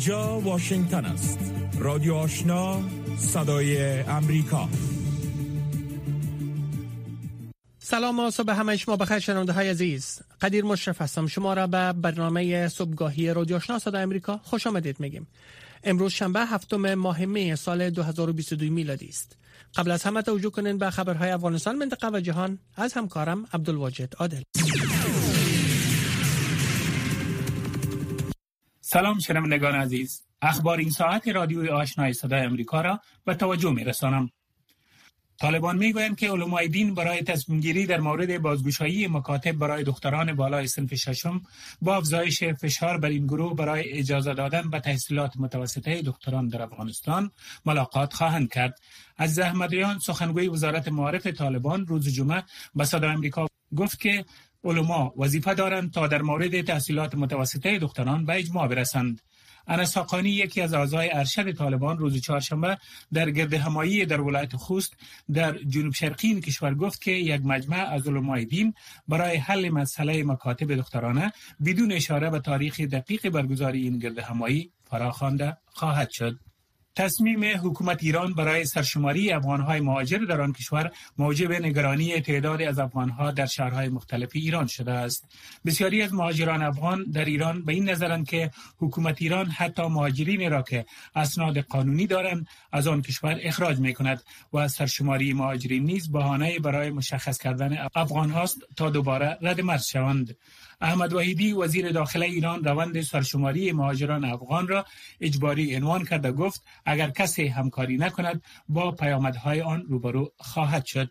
اینجا واشنگتن است. رادیو آشنا صدای امریکا. سلام و صبح همه شما بخیر شنونده های عزیز. قدیر مشرف هستم. شما را به برنامه صبحگاهی رادیو آشنا صدای امریکا خوش آمدید میگیم. امروز شنبه هفتم ماه می سال 2022 میلادی است. قبل از همه توجه کنین به خبرهای افغانستان منطقه و جهان. از همکارم عبدالواجد عادل. سلام شنوندگان عزیز اخبار این ساعت رادیوی آشنای صدای امریکا را به توجه می رسانم. طالبان می گویند که علمای دین برای تصمیم گیری در مورد بازگشایی مکاتب برای دختران بالای سنف ششم با افزایش فشار بر این گروه برای اجازه دادن به تحصیلات متوسطه دختران در افغانستان ملاقات خواهند کرد از احمدیان سخنگوی وزارت معارف طالبان روز جمعه به صدای امریکا گفت که علما وظیفه دارند تا در مورد تحصیلات متوسطه دختران به اجماع برسند. انس یکی از اعضای ارشد طالبان روز چهارشنبه در گرد همایی در ولایت خوست در جنوب شرقی این کشور گفت که یک مجمع از علمای دین برای حل مسئله مکاتب دخترانه بدون اشاره به تاریخ دقیق برگزاری این گرد همایی فراخوانده خواهد شد. تصمیم حکومت ایران برای سرشماری افغانهای مهاجر در آن کشور موجب نگرانی تعدادی از افغانها در شهرهای مختلف ایران شده است. بسیاری از مهاجران افغان در ایران به این نظرند که حکومت ایران حتی مهاجرین را که اسناد قانونی دارند از آن کشور اخراج می کند و سرشماری مهاجرین نیز بهانه برای مشخص کردن افغان هاست تا دوباره رد مرز شوند. احمد وحیدی وزیر داخله ایران روند سرشماری مهاجران افغان را اجباری عنوان کرده گفت اگر کسی همکاری نکند با پیامدهای آن روبرو خواهد شد.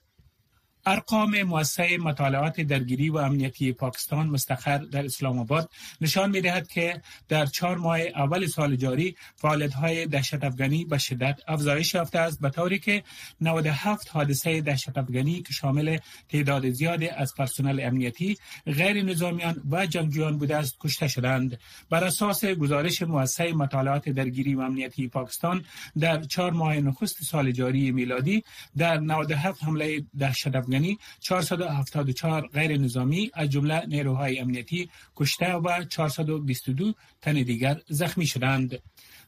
ارقام مؤسسه مطالعات درگیری و امنیتی پاکستان مستقر در اسلام آباد نشان می دهد که در چهار ماه اول سال جاری فعالیت های دهشت افغانی به شدت افزایش یافته است به طوری که 97 حادثه دهشت افغانی که شامل تعداد زیادی از پرسنل امنیتی غیر نظامیان و جنگجویان بوده است کشته شدند. بر اساس گزارش مؤسسه مطالعات درگیری و امنیتی پاکستان در چهار ماه نخست سال جاری میلادی در 97 حمله دهشت افغانی 474 غیر نظامی از جمله نیروهای امنیتی کشته و 422 تن دیگر زخمی شدند.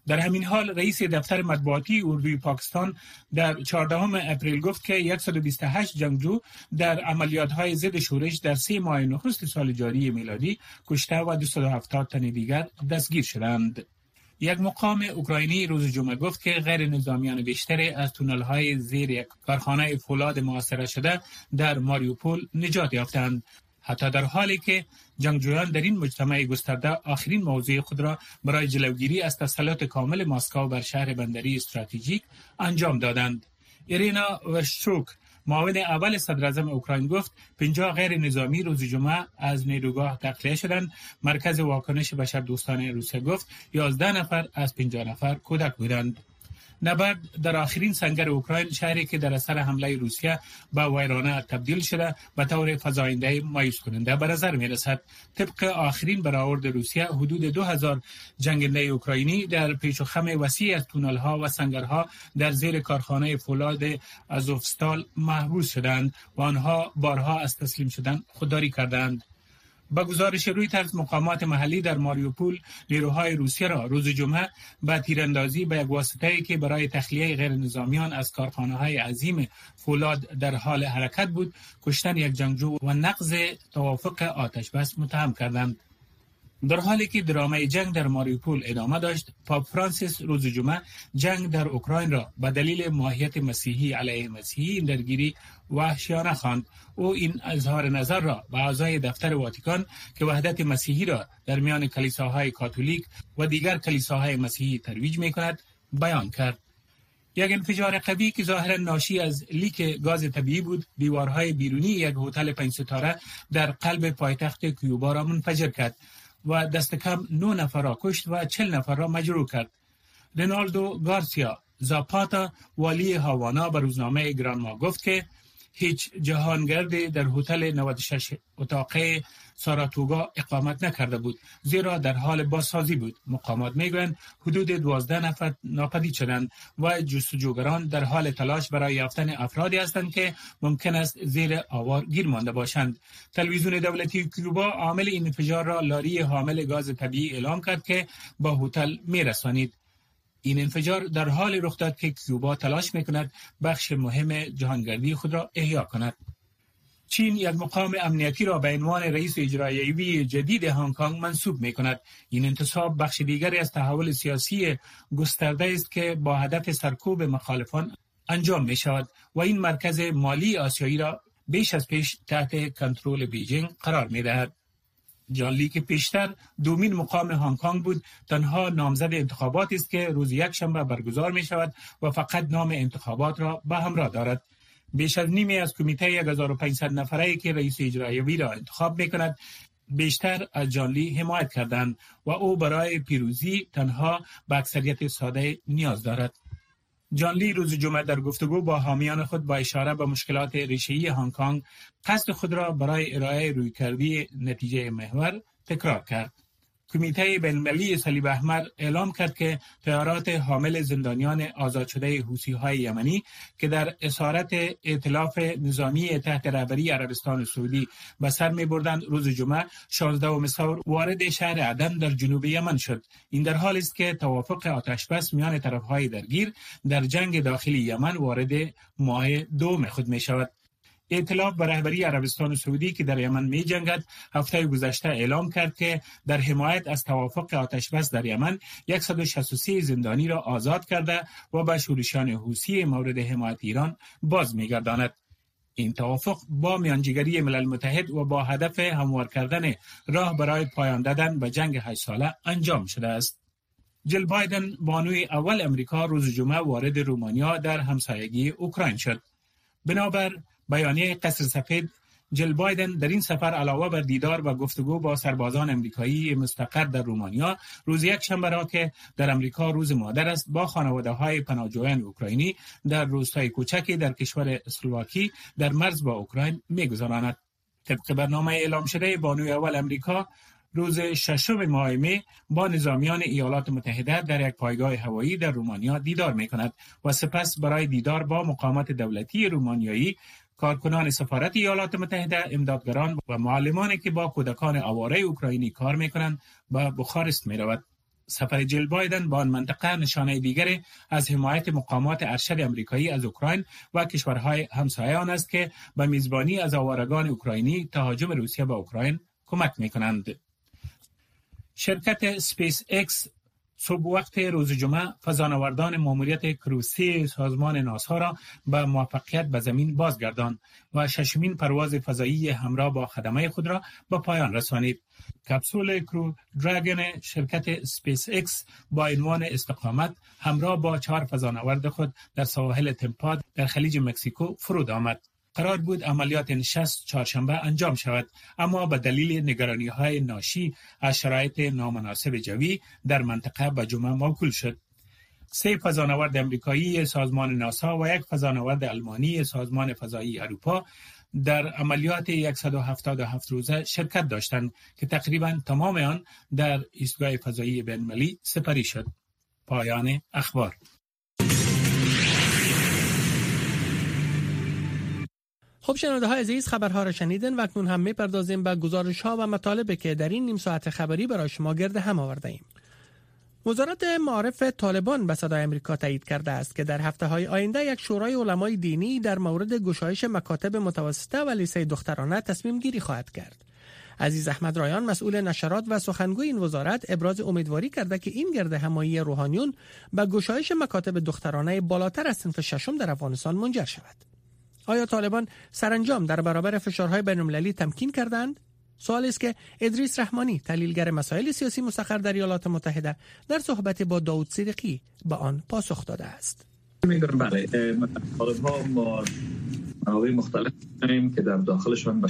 در همین حال رئیس دفتر مطبوعاتی اردوی پاکستان در 14 اپریل گفت که 128 جنگجو در عملیات های ضد شورش در سه ماه نخست سال جاری میلادی کشته و 270 تن دیگر دستگیر شدند. یک مقام اوکراینی روز جمعه گفت که غیر نظامیان بیشتری از تونل های زیر یک کارخانه فولاد محاصره شده در ماریوپول نجات یافتند. حتی در حالی که جنگجویان در این مجتمع گسترده آخرین موضوع خود را برای جلوگیری از تسلط کامل ماسکو بر شهر بندری استراتژیک انجام دادند. ایرینا وشتروک معاون اول صدر اوکراین گفت 50 غیر نظامی روز جمعه از نیروگاه تخلیه شدند. مرکز واکنش بشر دوستان روسیه گفت 11 نفر از 50 نفر کودک بودند. نبرد در آخرین سنگر اوکراین شهری که در اثر حمله روسیه به ویرانه تبدیل شده به طور فزاینده مایوس کننده به نظر می رسد طبق آخرین برآورد روسیه حدود 2000 جنگنده اوکراینی در پیش و خم وسیع از تونل ها و سنگرها در زیر کارخانه فولاد ازوفستال محبوس شدند و آنها بارها از تسلیم شدن خودداری کردند. با گزارش روی طرز مقامات محلی در ماریوپول نیروهای روسیه را روز جمعه به تیراندازی به یک واسطه که برای تخلیه غیر نظامیان از کارخانه های عظیم فولاد در حال حرکت بود کشتن یک جنگجو و نقض توافق آتش بس متهم کردند. در حالی که درامه جنگ در ماریوپول ادامه داشت پاپ فرانسیس روز جمعه جنگ در اوکراین را به دلیل ماهیت مسیحی علیه مسیحی درگیری وحشیانه خواند. او این اظهار نظر را به اعضای دفتر واتیکان که وحدت مسیحی را در میان کلیساهای کاتولیک و دیگر کلیساهای مسیحی ترویج می کند بیان کرد. یک انفجار قوی که ظاهرا ناشی از لیک گاز طبیعی بود دیوارهای بیرونی یک هتل پنج ستاره در قلب پایتخت کیوبا را منفجر کرد. و دست کم نو نفر را کشت و چل نفر را مجروح کرد. رنالدو گارسیا زاپاتا والی هاوانا به روزنامه گرانما گفت که هیچ جهانگردی در هتل 96 اتاقه ساراتوگا اقامت نکرده بود زیرا در حال بازسازی بود. مقامات می‌گویند حدود 12 نفر ناپدید شدند و جستجوگران در حال تلاش برای یافتن افرادی هستند که ممکن است زیر آوار گیر مانده باشند. تلویزیون دولتی کیوبا عامل این انفجار را لاری حامل گاز طبیعی اعلام کرد که با هتل میرسانید. این انفجار در حال رخ داد که کیوبا تلاش می‌کند بخش مهم جهانگردی خود را احیا کند چین یک مقام امنیتی را به عنوان رئیس اجرایی جدید هنگ کنگ منصوب می کند. این انتصاب بخش دیگری از تحول سیاسی گسترده است که با هدف سرکوب مخالفان انجام می شود و این مرکز مالی آسیایی را بیش از پیش تحت کنترل بیجینگ قرار می دهد. جان لی که پیشتر دومین مقام هنگ کنگ بود. تنها نامزد انتخابات است که روز یک شنبه برگزار می شود و فقط نام انتخابات را به همراه دارد. بیش از نیمی از کمیته 1500 نفره که رئیس اجرایی را انتخاب می کند بیشتر از جان لی حمایت کردند و او برای پیروزی تنها به اکثریت ساده نیاز دارد. جان لی روز جمعه در گفتگو با حامیان خود با اشاره به مشکلات ریشه‌ای هنگ کنگ قصد خود را برای ارائه رویکردی نتیجه محور تکرار کرد. کمیته بین‌المللی صلیب احمر اعلام کرد که تیارات حامل زندانیان آزاد شده های یمنی که در اسارت ائتلاف نظامی تحت رهبری عربستان سعودی به سر می بردند روز جمعه 16 و وارد شهر عدن در جنوب یمن شد. این در حالی است که توافق آتشبس میان طرفهای درگیر در جنگ داخلی یمن وارد ماه دوم خود می شود ائتلاف به رهبری عربستان سعودی که در یمن می جنگد هفته گذشته اعلام کرد که در حمایت از توافق آتش بس در یمن 163 زندانی را آزاد کرده و به شورشان حوسی مورد حمایت ایران باز میگرداند این توافق با میانجیگری ملل متحد و با هدف هموار کردن راه برای پایان دادن به جنگ 8 ساله انجام شده است. جل بایدن بانوی اول امریکا روز جمعه وارد رومانیا در همسایگی اوکراین شد. بنابر بیانیه قصر سفید جل بایدن در این سفر علاوه بر دیدار و گفتگو با سربازان امریکایی مستقر در رومانیا روز یک شنبه را که در امریکا روز مادر است با خانواده های پناهجویان اوکراینی در روستای کوچکی در کشور اسلواکی در مرز با اوکراین میگذراند. طبق برنامه اعلام شده بانوی اول امریکا روز ششم ماه می با نظامیان ایالات متحده در یک پایگاه هوایی در رومانیا دیدار می کند و سپس برای دیدار با مقامات دولتی رومانیایی کارکنان سفارت ایالات متحده امدادگران و معلمانی که با کودکان آواره اوکراینی کار می‌کنند به بخارست می رود. سفر جیل بایدن با آن منطقه نشانه دیگری از حمایت مقامات ارشد امریکایی از اوکراین و کشورهای همسایه است که به میزبانی از آوارگان اوکراینی تهاجم روسیه به اوکراین کمک می کنند. شرکت سپیس اکس صبح وقت روز جمعه فضانوردان ماموریت Crew سه سازمان ناسا را به موفقیت به زمین بازگرداند و ششمین پرواز فضایی همراه با خدمه خود را به پایان رسانید. کپسول Crew Dragon شرکت سپیس اکس با عنوان استقامت همراه با چهار فضانورد خود در سواحل تمپا در خلیج مکسیکو فرود آمد. قرار بود عملیات نشست چهارشنبه انجام شود اما به دلیل نگرانی های ناشی از شرایط نامناسب جوی در منطقه به جمعه موکول شد سه فضانورد امریکایی سازمان ناسا و یک فضانورد آلمانی سازمان فضایی اروپا در عملیات 177 روزه شرکت داشتند که تقریبا تمام آن در ایستگاه فضایی بین‌المللی سپری شد. پایان اخبار خب شنونده های عزیز خبرها را شنیدن و اکنون هم می‌پردازیم به گزارش ها و مطالبی که در این نیم ساعت خبری برای شما گرد هم آورده ایم. وزارت معارف طالبان به صدای امریکا تایید کرده است که در هفته های آینده یک شورای علمای دینی در مورد گشایش مکاتب متوسطه و لیسه دخترانه تصمیم گیری خواهد کرد. عزیز احمد رایان مسئول نشرات و سخنگوی این وزارت ابراز امیدواری کرده که این گرد همایی روحانیون به گشایش مکاتب دخترانه بالاتر از صنف ششم در افغانستان منجر شود. آیا طالبان سرانجام در برابر فشارهای بین‌المللی تمکین کردند؟ سوال است که ادریس رحمانی تحلیلگر مسائل سیاسی مستقر در ایالات متحده در صحبت با داود صدیقی به آن پاسخ داده است. میگم بله ها ما مختلف که در داخلشان به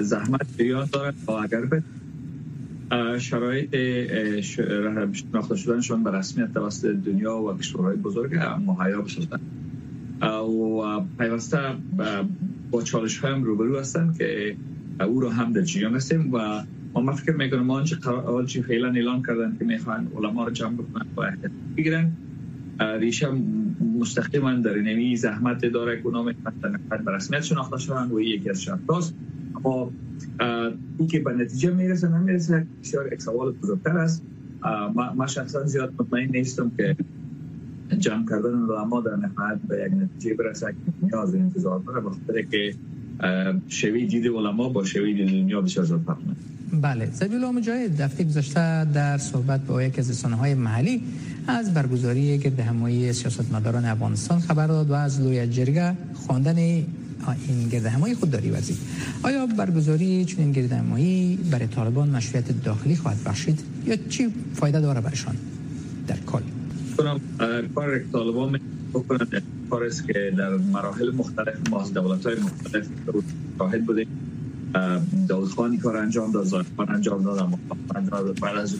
زحمت بیان دارد و اگر به شرایط شناخته شدنشان به رسمیت توسط دنیا و کشورهای بزرگ مهیا بسازند و پیوسته با چالش هایم روبرو هستند که او رو هم در جریان هستیم و ما فکر می‌کنم آنچه آنچه فعلا اعلان کردن که می‌خوان علما رو جمع بکنن و بگیرن. ریشه مستقیما در نمی زحمت داره که اونا می‌خوان به رسمیت شناخته شوند و یکی از شرطاست اما این که به نتیجه می‌رسه نمی‌رسه بسیار یک سوال بزرگتر است. ما شخصا زیاد مطمئن نیستم که جمع کردن علما در نهایت به یک نتیجه برسه که نیاز انتظار داره. بخاطر که شوی دید علما با شوی دید دنیا بسیار زیاد فرق بله. الله مجاهد دفعه گذشته در صحبت با یک از رسانه های محلی از برگزاری گرد همایی سیاستمداران افغانستان خبر داد و از لوی جرگه خواندن این گرد همایی خودداری ورزید. آیا برگزاری چنین گرد همایی برای طالبان مشروعیت داخلی خواهد بخشید یا چی فایده داره برشان در کل. کنم کار طالبان بکنند کار است که در مراحل مختلف ما از دولت های مختلف شاهد بودیم. داود خانی کار انجام داد زاید خان انجام داد بعد از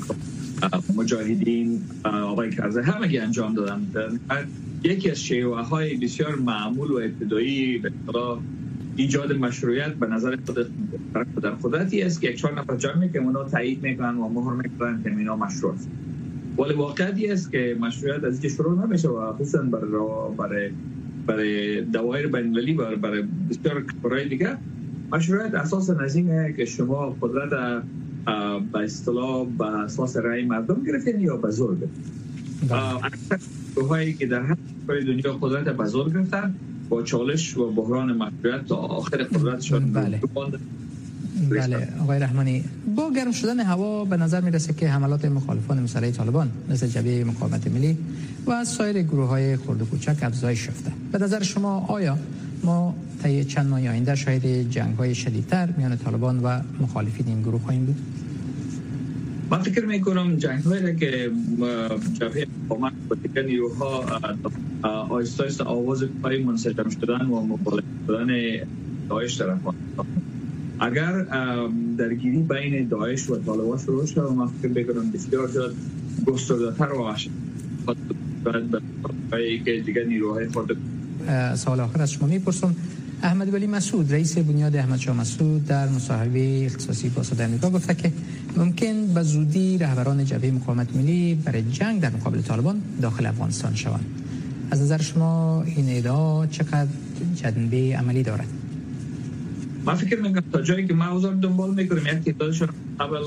مجاهدین آقای کرزه همگی انجام دادن. یکی از شیوه های بسیار معمول و ابتدایی به ایجاد مشروعیت به نظر خود در خودتی است که یک چهار نفر جمع که اونا تایید می‌کنن و مهر می‌کنن که اینا مشروع است. ولی واقعیتی است که مشروعیت از اینکه شروع نمیشه و خصوصا برای برای برای دوایر بین المللی و برای بسیار کارهای دیگه مشروعیت اساس نزینه که شما قدرت به اصطلاح به اساس رأی مردم گرفتین یا به زور اکثر هایی که در هر دنیا قدرت به زور گرفتن با چالش و بحران مشروعیت تا آخر قدرتشان بله. بله آقای رحمانی. با گرم شدن هوا به نظر می‌رسه که حملات مخالفان مسئله طالبان مثل جبهه مقاومت ملی و سایر گروه های خرد و کوچک افزایش یافته. به نظر شما آیا ما طی چند ماه آینده شاهد جنگ های شدیدتر میان طالبان و مخالفین این گروه خواهیم بود؟ من فکر می کنم جنگ هایی که جبهه مقاومت و دیگر نیروها آیستا آیستا آواز پای منسجم شدن و مبالغه شدن داعش طرف اگر درگیری بین داعش و طالبان شروع شد من فکر بکنم بسیار زیاد گسترده‌تر و که دیگر نیروهای خود سوال آخر از شما می‌پرسم. احمد ولی مسعود رئیس بنیاد احمد شاه مسعود در مصاحبه اختصاصی با صدای آمریکا گفته که ممکن به زودی رهبران جبهه مقاومت ملی برای جنگ در مقابل طالبان داخل افغانستان شوند. از نظر شما این ادعا چقدر جنبه عملی دارد؟ من فکر می‌کنم تا جایی که ما اوضاع دنبال می‌کنیم یک تعدادشون اول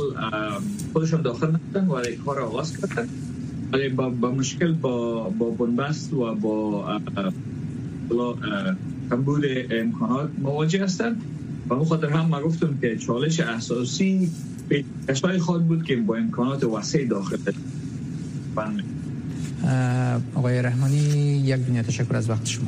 خودشون داخل نکردن و کار آغاز کردن. ولی با, با مشکل با با بنبست و با کمبود امکانات مواجه هستند و اون خاطر هم ما گفتم که چالش اساسی به کشور خود بود که با امکانات وسیع داخل آقای رحمانی یک دنیا تشکر از وقت شما.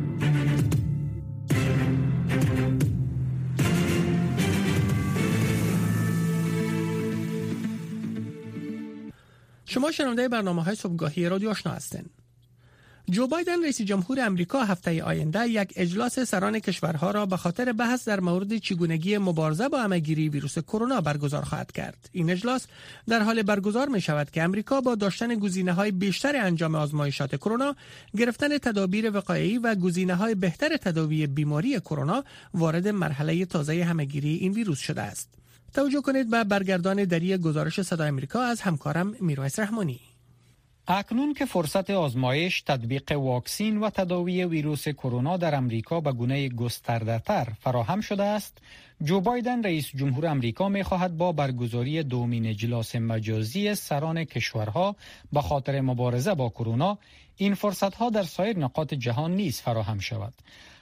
شما شنونده برنامه های صبحگاهی رادیو آشنا هستین. جو بایدن رئیس جمهور امریکا هفته آینده یک اجلاس سران کشورها را به خاطر بحث در مورد چگونگی مبارزه با همهگیری ویروس کرونا برگزار خواهد کرد. این اجلاس در حال برگزار می شود که امریکا با داشتن گزینه های بیشتر انجام آزمایشات کرونا گرفتن تدابیر وقایعی و گزینه های بهتر تداوی بیماری کرونا وارد مرحله تازه همهگیری این ویروس شده است. توجه کنید به برگردان دری گزارش صدای امریکا از همکارم میرویس رحمانی اکنون که فرصت آزمایش، تطبیق واکسین و تداوی ویروس کرونا در امریکا به گونه گسترده تر فراهم شده است، جو بایدن رئیس جمهور امریکا می خواهد با برگزاری دومین اجلاس مجازی سران کشورها به خاطر مبارزه با کرونا این فرصت ها در سایر نقاط جهان نیز فراهم شود.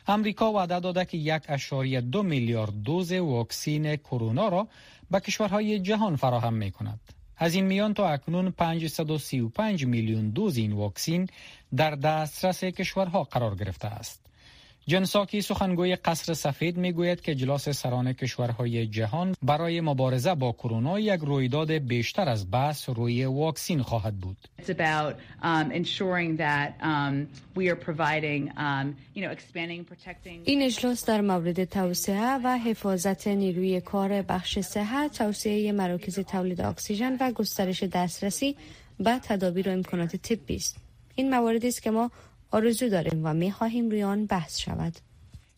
امریکا وعده داده که یک اشاری دو میلیارد دوز واکسین کرونا را به کشورهای جهان فراهم می کند. از این میان تا اکنون 535 میلیون دوز این واکسین در دسترس کشورها قرار گرفته است. جنساکی سخنگوی قصر سفید می‌گوید که اجلاس سران کشورهای جهان برای مبارزه با کرونا یک رویداد بیشتر از بحث روی واکسین خواهد بود. این اجلاس در مورد توسعه و حفاظت نیروی کار بخش صحت، توسعه مراکز تولید اکسیژن و گسترش دسترسی به تدابیر و امکانات طبی است. این مواردی است که ما آرزو داریم و می خواهیم روی آن بحث شود.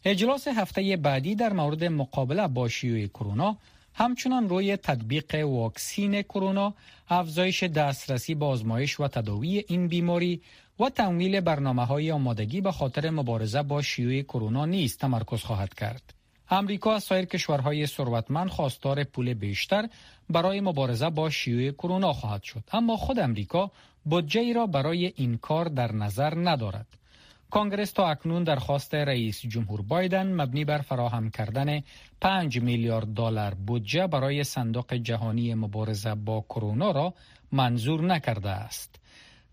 اجلاس هفته بعدی در مورد مقابله با شیوع کرونا همچنان روی تطبیق واکسین کرونا، افزایش دسترسی به آزمایش و تداوی این بیماری و تمویل برنامه های آمادگی به خاطر مبارزه با شیوع کرونا نیز تمرکز خواهد کرد. امریکا از سایر کشورهای ثروتمند خواستار پول بیشتر برای مبارزه با شیوع کرونا خواهد شد اما خود امریکا بودجه را برای این کار در نظر ندارد کنگرس تا اکنون درخواست رئیس جمهور بایدن مبنی بر فراهم کردن 5 میلیارد دلار بودجه برای صندوق جهانی مبارزه با کرونا را منظور نکرده است.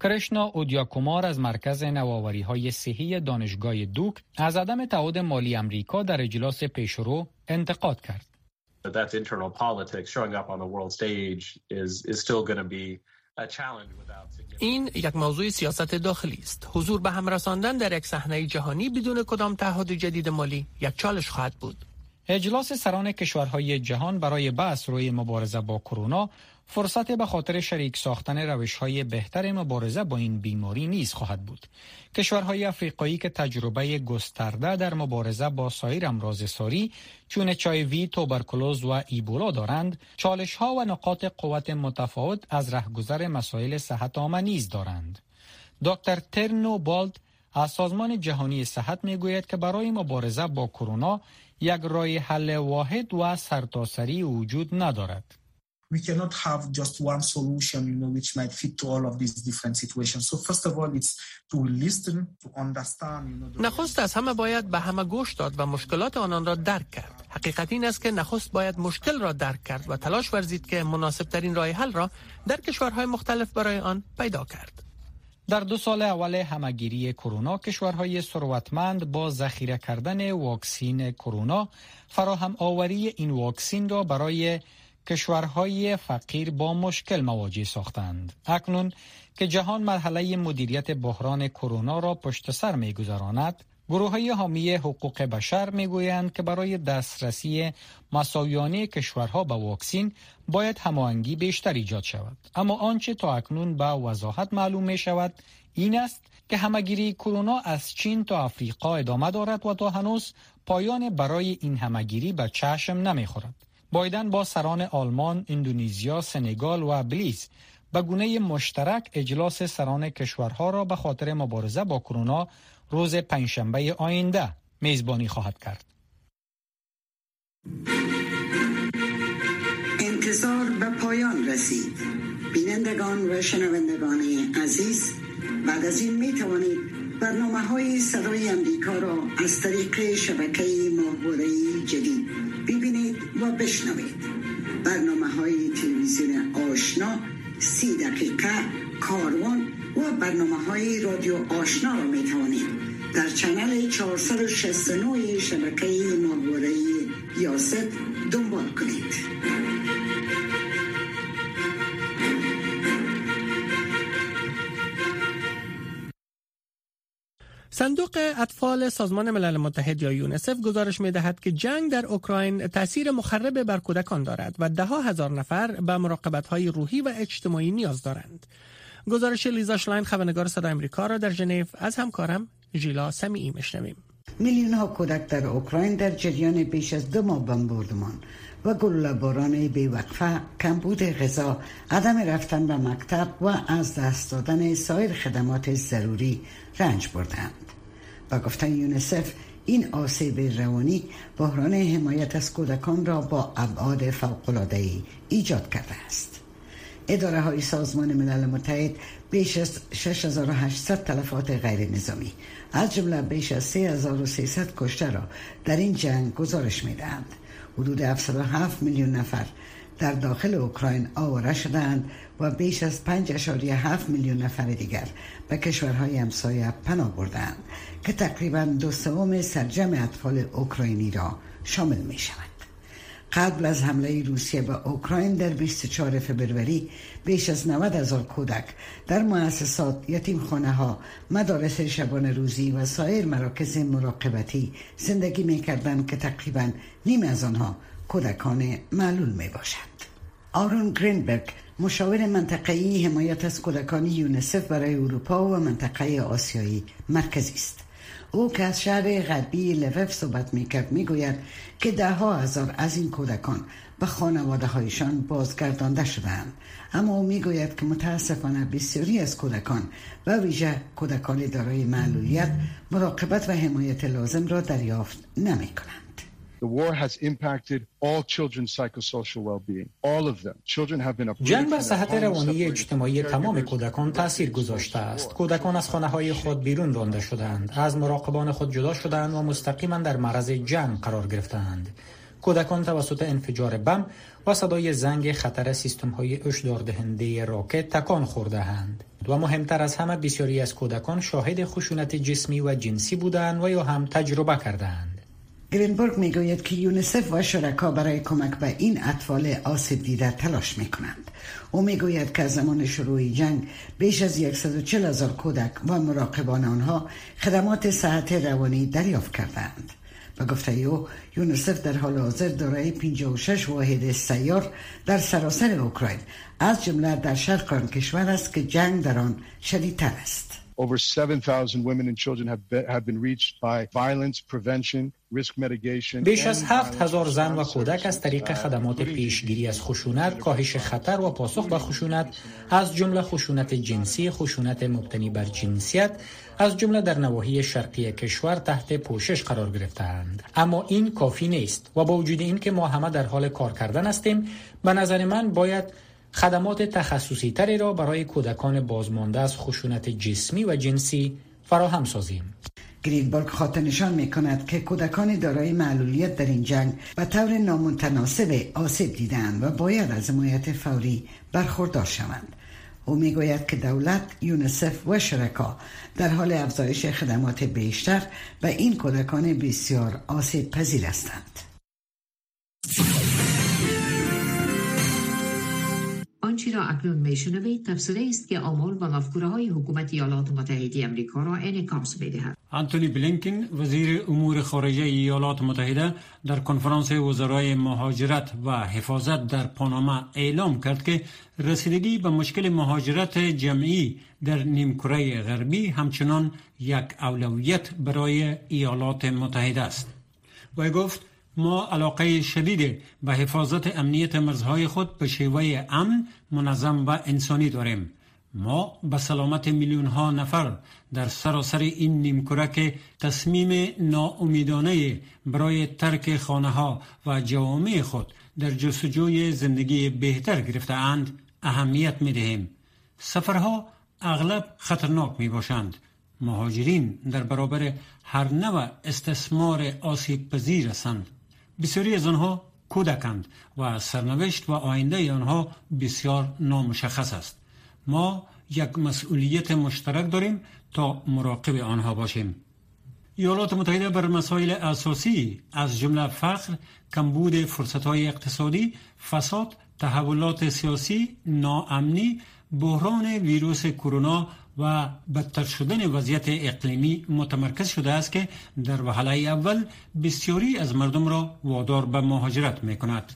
کرشنا اودیاکومار از مرکز نوآوری های صحی دانشگاه دوک از عدم تعهد مالی امریکا در اجلاس پیشرو انتقاد کرد. این یک موضوع سیاست داخلی است. حضور به هم رساندن در یک صحنه جهانی بدون کدام تعهد جدید مالی یک چالش خواهد بود. اجلاس سران کشورهای جهان برای بحث روی مبارزه با کرونا فرصت به خاطر شریک ساختن روش های بهتر مبارزه با این بیماری نیز خواهد بود. کشورهای افریقایی که تجربه گسترده در مبارزه با سایر امراض ساری چون چایوی، توبرکلوز و ایبولا دارند، چالش ها و نقاط قوت متفاوت از رهگذر مسائل صحت عامه نیز دارند. دکتر ترنو بالد از سازمان جهانی صحت می گوید که برای مبارزه با کرونا یک راه حل واحد و سرتاسری وجود ندارد. We cannot have just one solution, you know, which might fit to all of these different situations. So first of all, it's to listen, to understand, you know, نخست از همه باید به همه گوش داد و مشکلات آنان را درک کرد. حقیقت این است که نخست باید مشکل را درک کرد و تلاش ورزید که مناسب ترین راه حل را در کشورهای مختلف برای آن پیدا کرد. در دو سال اول همگیری کرونا کشورهای ثروتمند با ذخیره کردن واکسین کرونا فراهم آوری این واکسین را برای کشورهای فقیر با مشکل مواجه ساختند. اکنون که جهان مرحله مدیریت بحران کرونا را پشت سر میگذراند گروه های حامی حقوق بشر می‌گویند که برای دسترسی مساویانه کشورها به واکسین باید هماهنگی بیشتر ایجاد شود اما آنچه تا اکنون به وضاحت معلوم می شود این است که همگیری کرونا از چین تا افریقا ادامه دارد و تا هنوز پایان برای این همگیری به چشم نمی‌خورد بایدن با سران آلمان، اندونزیا، سنگال و بلیز به گونه مشترک اجلاس سران کشورها را به خاطر مبارزه با کرونا روز پنجشنبه آینده میزبانی خواهد کرد. انتظار به پایان رسید. بینندگان و شنوندگان عزیز بعد از این می توانید برنامه های صدای امریکا را از طریق شبکه ماهواره جدید و بشنوید. برنامه های تلویزیون آشنا سی دقیقه کاروان و برنامه های رادیو آشنا را می توانید در چنل 469 شبکه ماهواره یاست دنبال کنید. صندوق اطفال سازمان ملل متحد یا یونسف گزارش می دهد که جنگ در اوکراین تاثیر مخرب بر کودکان دارد و ده هزار نفر به مراقبت های روحی و اجتماعی نیاز دارند. گزارش لیزا شلاین خبرنگار صدا امریکا را در ژنو از همکارم ژیلا سمیعی میشنویم. میلیون ها کودک در اوکراین در جریان بیش از دو ماه بمباردمان و گلوله باران بیوقفه کمبود غذا عدم رفتن به مکتب و از دست دادن سایر خدمات ضروری رنج بردند و گفتن یونسف این آسیب روانی بحران حمایت از کودکان را با ابعاد فوق‌العاده‌ای ایجاد کرده است اداره های سازمان ملل متحد بیش از 6800 تلفات غیر نظامی از جمله بیش از 3300 کشته را در این جنگ گزارش می دهند. حدود 707 میلیون نفر در داخل اوکراین آواره شدند و بیش از 5.7 میلیون نفر دیگر به کشورهای همسایه پناه بردند که تقریبا دو سوم سرجم اطفال اوکراینی را شامل می شود. قبل از حمله روسیه به اوکراین در 24 فبروری بیش از 90 هزار کودک در مؤسسات یتیم خانه ها مدارس شبان روزی و سایر مراکز مراقبتی زندگی می کردن که تقریبا نیم از آنها کودکان معلول می باشد. آرون گرینبرگ مشاور منطقه‌ای حمایت از کودکان یونسف برای اروپا و منطقه آسیایی مرکزی است. او که از شهر غربی لوف صحبت می کرد می گوید که ده ها هزار از این کودکان به خانواده هایشان بازگردانده شدند اما او می گوید که متاسفانه بسیاری از کودکان و ویژه کودکان دارای معلولیت مراقبت و حمایت لازم را دریافت نمی کنند. جنگ بر صحت روانی اجتماعی تمام کودکان تاثیر گذاشته است. کودکان از خانه های خود بیرون رانده شدند، از مراقبان خود جدا شدند و مستقیما در معرض جنگ قرار گرفتند. کودکان توسط انفجار بم و صدای زنگ خطر سیستم های هشدار دهنده راکت تکان خورده اند. و مهمتر از همه بسیاری از کودکان شاهد خشونت جسمی و جنسی بودند و یا هم تجربه کردند. گرینبرگ می‌گوید که یونسف و شرکا برای کمک به این اطفال آسیب دیده تلاش می کنند. او می‌گوید که از زمان شروع جنگ بیش از 140 هزار کودک و مراقبان آنها خدمات صحت روانی دریافت کردند. و گفته او یونسف در حال حاضر دارای 56 واحد سیار در سراسر اوکراین از جمله در شرق آن کشور است که جنگ در آن شدیدتر است. Over 7,000 women and children have, be, have been reached by violence prevention, risk mitigation. بیش از هفت هزار زن و کودک از طریق خدمات پیشگیری از خشونت، کاهش خطر و پاسخ به خشونت از جمله خشونت جنسی، خشونت مبتنی بر جنسیت از جمله در نواحی شرقی کشور تحت پوشش قرار گرفتند اما این کافی نیست و با وجود اینکه ما همه در حال کار کردن هستیم به نظر من باید خدمات تخصصی تری را برای کودکان بازمانده از خشونت جسمی و جنسی فراهم سازیم. گرینبرگ خاطر نشان می کند که کودکان دارای معلولیت در این جنگ به طور نامتناسب آسیب دیدند و باید از حمایت فوری برخوردار شوند. او می‌گوید که دولت، یونسف و شرکا در حال افزایش خدمات بیشتر و این کودکان بسیار آسیب پذیر هستند. را اکنون میشنوید؟ تفسیری است که آمال و مفکوره های حکومت ایالات متحده امریکا را انعکاس می‌دهد. انتونی بلینکن وزیر امور خارجه ایالات متحده در کنفرانس وزرای مهاجرت و حفاظت در پاناما اعلام کرد که رسیدگی به مشکل مهاجرت جمعی در نیمکره غربی همچنان یک اولویت برای ایالات متحده است. و گفت ما علاقه شدید به حفاظت امنیت مرزهای خود به شیوه امن، منظم و انسانی داریم. ما به سلامت میلیون ها نفر در سراسر این نیمکره که تصمیم ناامیدانه برای ترک خانه ها و جوامع خود در جستجوی زندگی بهتر گرفته اند اهمیت می دهیم. سفرها اغلب خطرناک می باشند. مهاجرین در برابر هر نوع استثمار آسیب پذیر هستند. بسیاری از آنها کودکند و سرنوشت و آینده آنها بسیار نامشخص است. ما یک مسئولیت مشترک داریم تا مراقب آنها باشیم. ایالات متحده بر مسائل اساسی از جمله فقر، کمبود فرصتهای اقتصادی، فساد، تحولات سیاسی، ناامنی، بحران ویروس کرونا و بدتر شدن وضعیت اقلیمی متمرکز شده است که در وهله اول بسیاری از مردم را وادار به مهاجرت می کند.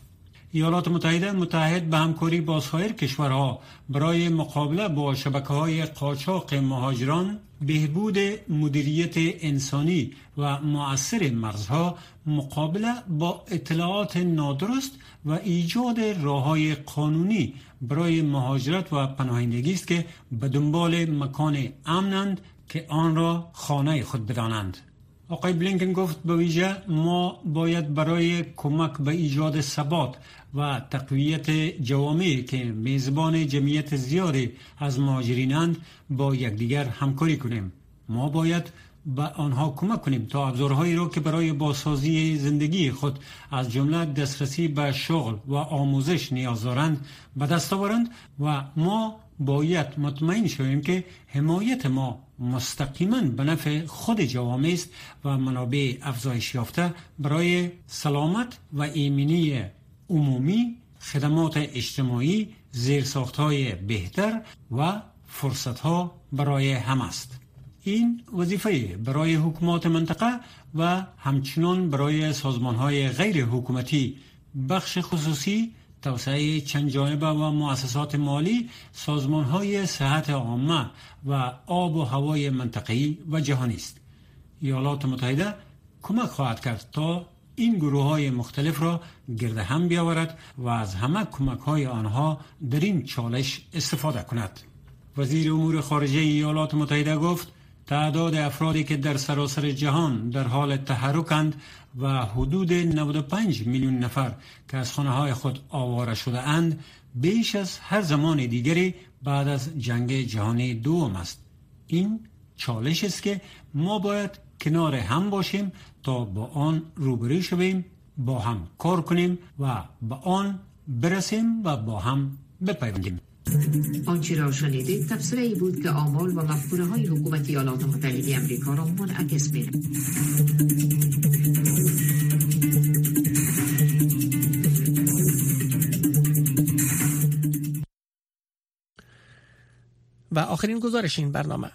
ایالات متحده متحد به همکاری با سایر کشورها برای مقابله با شبکه های قاچاق مهاجران بهبود مدیریت انسانی و مؤثر مرزها مقابله با اطلاعات نادرست و ایجاد راه های قانونی برای مهاجرت و پناهندگی است که به دنبال مکان امنند که آن را خانه خود بدانند. آقای بلینکن گفت به ویژه ما باید برای کمک به ایجاد ثبات و تقویت جوامعی که میزبان جمعیت زیادی از مهاجرینند با یکدیگر همکاری کنیم. ما باید به آنها کمک کنیم تا ابزارهایی را که برای بازسازی زندگی خود از جمله دسترسی به شغل و آموزش نیاز دارند به دست آورند و ما باید مطمئن شویم که حمایت ما مستقیما به نفع خود جوامع است و منابع افزایش یافته برای سلامت و ایمنی عمومی خدمات اجتماعی های بهتر و ها برای هم است. این وظیفه برای حکومات منطقه و همچنان برای های غیر حکومتی بخش خصوصی توسعه چند جانبه و مؤسسات مالی سازمان های صحت عامه و آب و هوای منطقه‌ای و جهانی است. ایالات متحده کمک خواهد کرد تا این گروه های مختلف را گرد هم بیاورد و از همه کمک های آنها در این چالش استفاده کند. وزیر امور خارجه ایالات متحده گفت تعداد افرادی که در سراسر جهان در حال تحرکند و حدود 95 میلیون نفر که از خانه های خود آواره شده اند بیش از هر زمان دیگری بعد از جنگ جهانی دوم است. این چالش است که ما باید کنار هم باشیم تا با آن روبروی شویم با هم کار کنیم و با آن برسیم و با هم بپیوندیم. آنچه را شنیدید ای بود که آمال و مفکوره های حکومت ایالات متحده امریکا را منعکس می و آخرین گزارش این برنامه.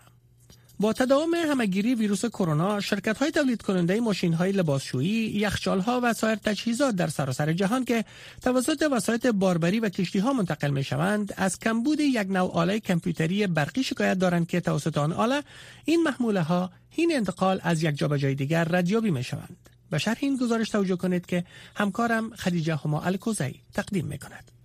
با تداوم همگیری ویروس کرونا شرکت های تولید کننده ماشین های لباسشویی یخچال ها و سایر تجهیزات در سراسر جهان که توسط وسایط باربری و کشتی ها منتقل می شوند از کمبود یک نوع آله کامپیوتری برقی شکایت دارند که توسط آن آله این محموله ها این انتقال از یک جا به جای دیگر ردیابی می شوند به شرح این گزارش توجه کنید که همکارم خدیجه هما الکوزی تقدیم می کند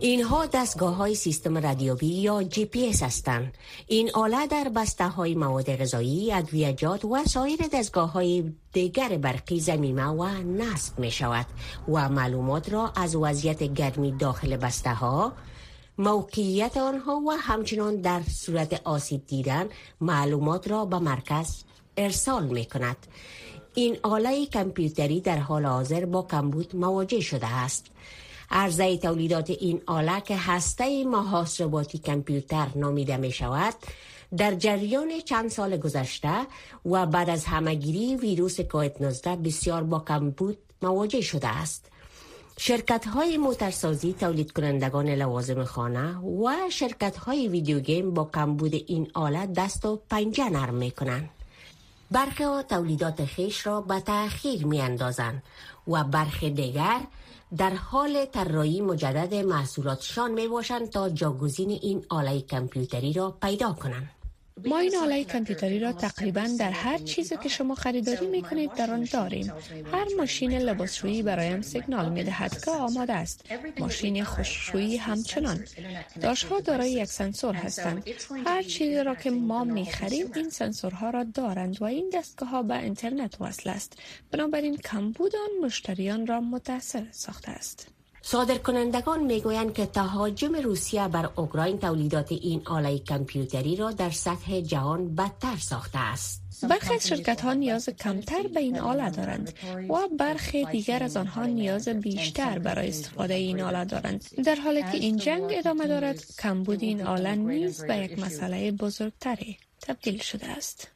اینها دستگاه های سیستم رادیویی یا جی پی اس هستند. این آله در بسته های مواد غذایی، ادویجات و سایر دستگاه های دیگر برقی ضمیمه و نصب می شود و معلومات را از وضعیت گرمی داخل بسته ها موقعیت آنها و همچنان در صورت آسیب دیدن معلومات را به مرکز ارسال می کند. این آله کامپیوتری در حال حاضر با کمبود مواجه شده است. عرضه تولیدات این آله که هسته محاسباتی کمپیوتر نامیده می شود در جریان چند سال گذشته و بعد از همگیری ویروس کویت 19 بسیار با کمبود مواجه شده است. شرکت های موترسازی تولید کنندگان لوازم خانه و شرکت های ویدیو گیم با کمبود این آله دست و پنجه نرم می کنند. برخی تولیدات خیش را به تأخیر می و برخی دیگر در حال طراحی مجدد محصولاتشان می باشند تا جاگزین این آله کامپیوتری را پیدا کنند. ما این آله کامپیوتری را تقریبا در هر چیزی که شما خریداری می کنید در آن داریم. هر ماشین لباسشویی برایم سیگنال می دهد که آماده است. ماشین خوششویی همچنان. داشتها دارای یک سنسور هستند. هر چیزی را که ما می خریم این سنسورها را دارند و این دستگاه ها به اینترنت وصل است. بنابراین کمبود آن مشتریان را متاثر ساخته است. صادرکنندگان می‌گویند که تهاجم روسیه بر اوکراین تولیدات این آله کامپیوتری را در سطح جهان بدتر ساخته است. برخی از شرکت ها نیاز کمتر به این آله دارند و برخی دیگر از آنها نیاز بیشتر برای استفاده این آله دارند در حالی که این جنگ ادامه دارد کمبود این آله نیز به یک مسئله بزرگتری تبدیل شده است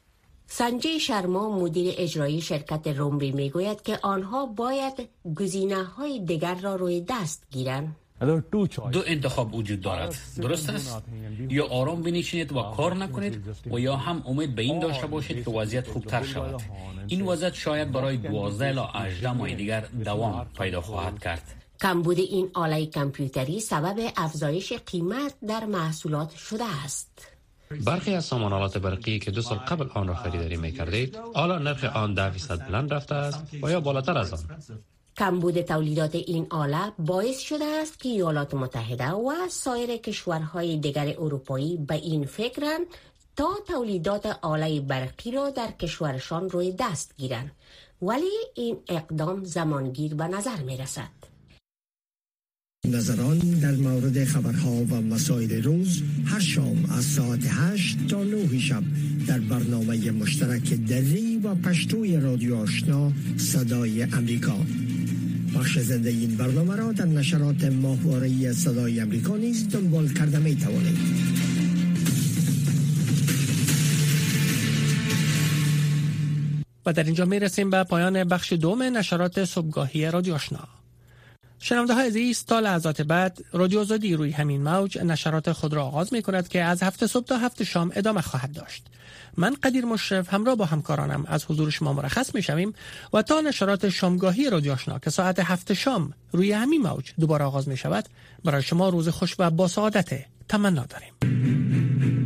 سنجی شرما مدیر اجرایی شرکت رومری می‌گوید که آنها باید گزینه های دیگر را روی دست گیرند. دو انتخاب وجود دارد. درست است؟ یا آرام بنشینید و کار نکنید و یا هم امید به این داشته باشید که وضعیت خوبتر شود. این وضعیت شاید برای 12 تا 18 ماه دیگر دوام پیدا خواهد کرد. کمبود این آله کامپیوتری سبب افزایش قیمت در محصولات شده است. برخی از سامانالات برقی که دو سال قبل آن را خریداری می کردید حالا نرخ آن ده فیصد بلند رفته است و یا بالاتر از آن. کمبود تولیدات این آله باعث شده است که ایالات متحده و سایر کشورهای دیگر اروپایی به این فکرند تا تولیدات آله برقی را در کشورشان روی دست گیرند. ولی این اقدام زمانگیر به نظر می رسد نظران در مورد خبرها و مسائل روز هر شام از ساعت 8 تا 9 شب در برنامه مشترک دری و پشتوی رادیو آشنا صدای امریکا. بخش زنده این برنامه را در نشرات ماهواره صدای امریکا نیز دنبال کرده می توانید. و در اینجا می رسیم به پایان بخش دوم نشرات صبحگاهی رادیو آشنا. شنونده های عزیز تا لحظات بعد رادیو آزادی روی همین موج نشرات خود را آغاز می کند که از هفته صبح تا هفته شام ادامه خواهد داشت. من قدیر مشرف همراه با همکارانم از حضور شما مرخص می شویم و تا نشرات شامگاهی رادیو آشنا که ساعت هفت شام روی همین موج دوباره آغاز می شود برای شما روز خوش و با سعادت تمنا داریم.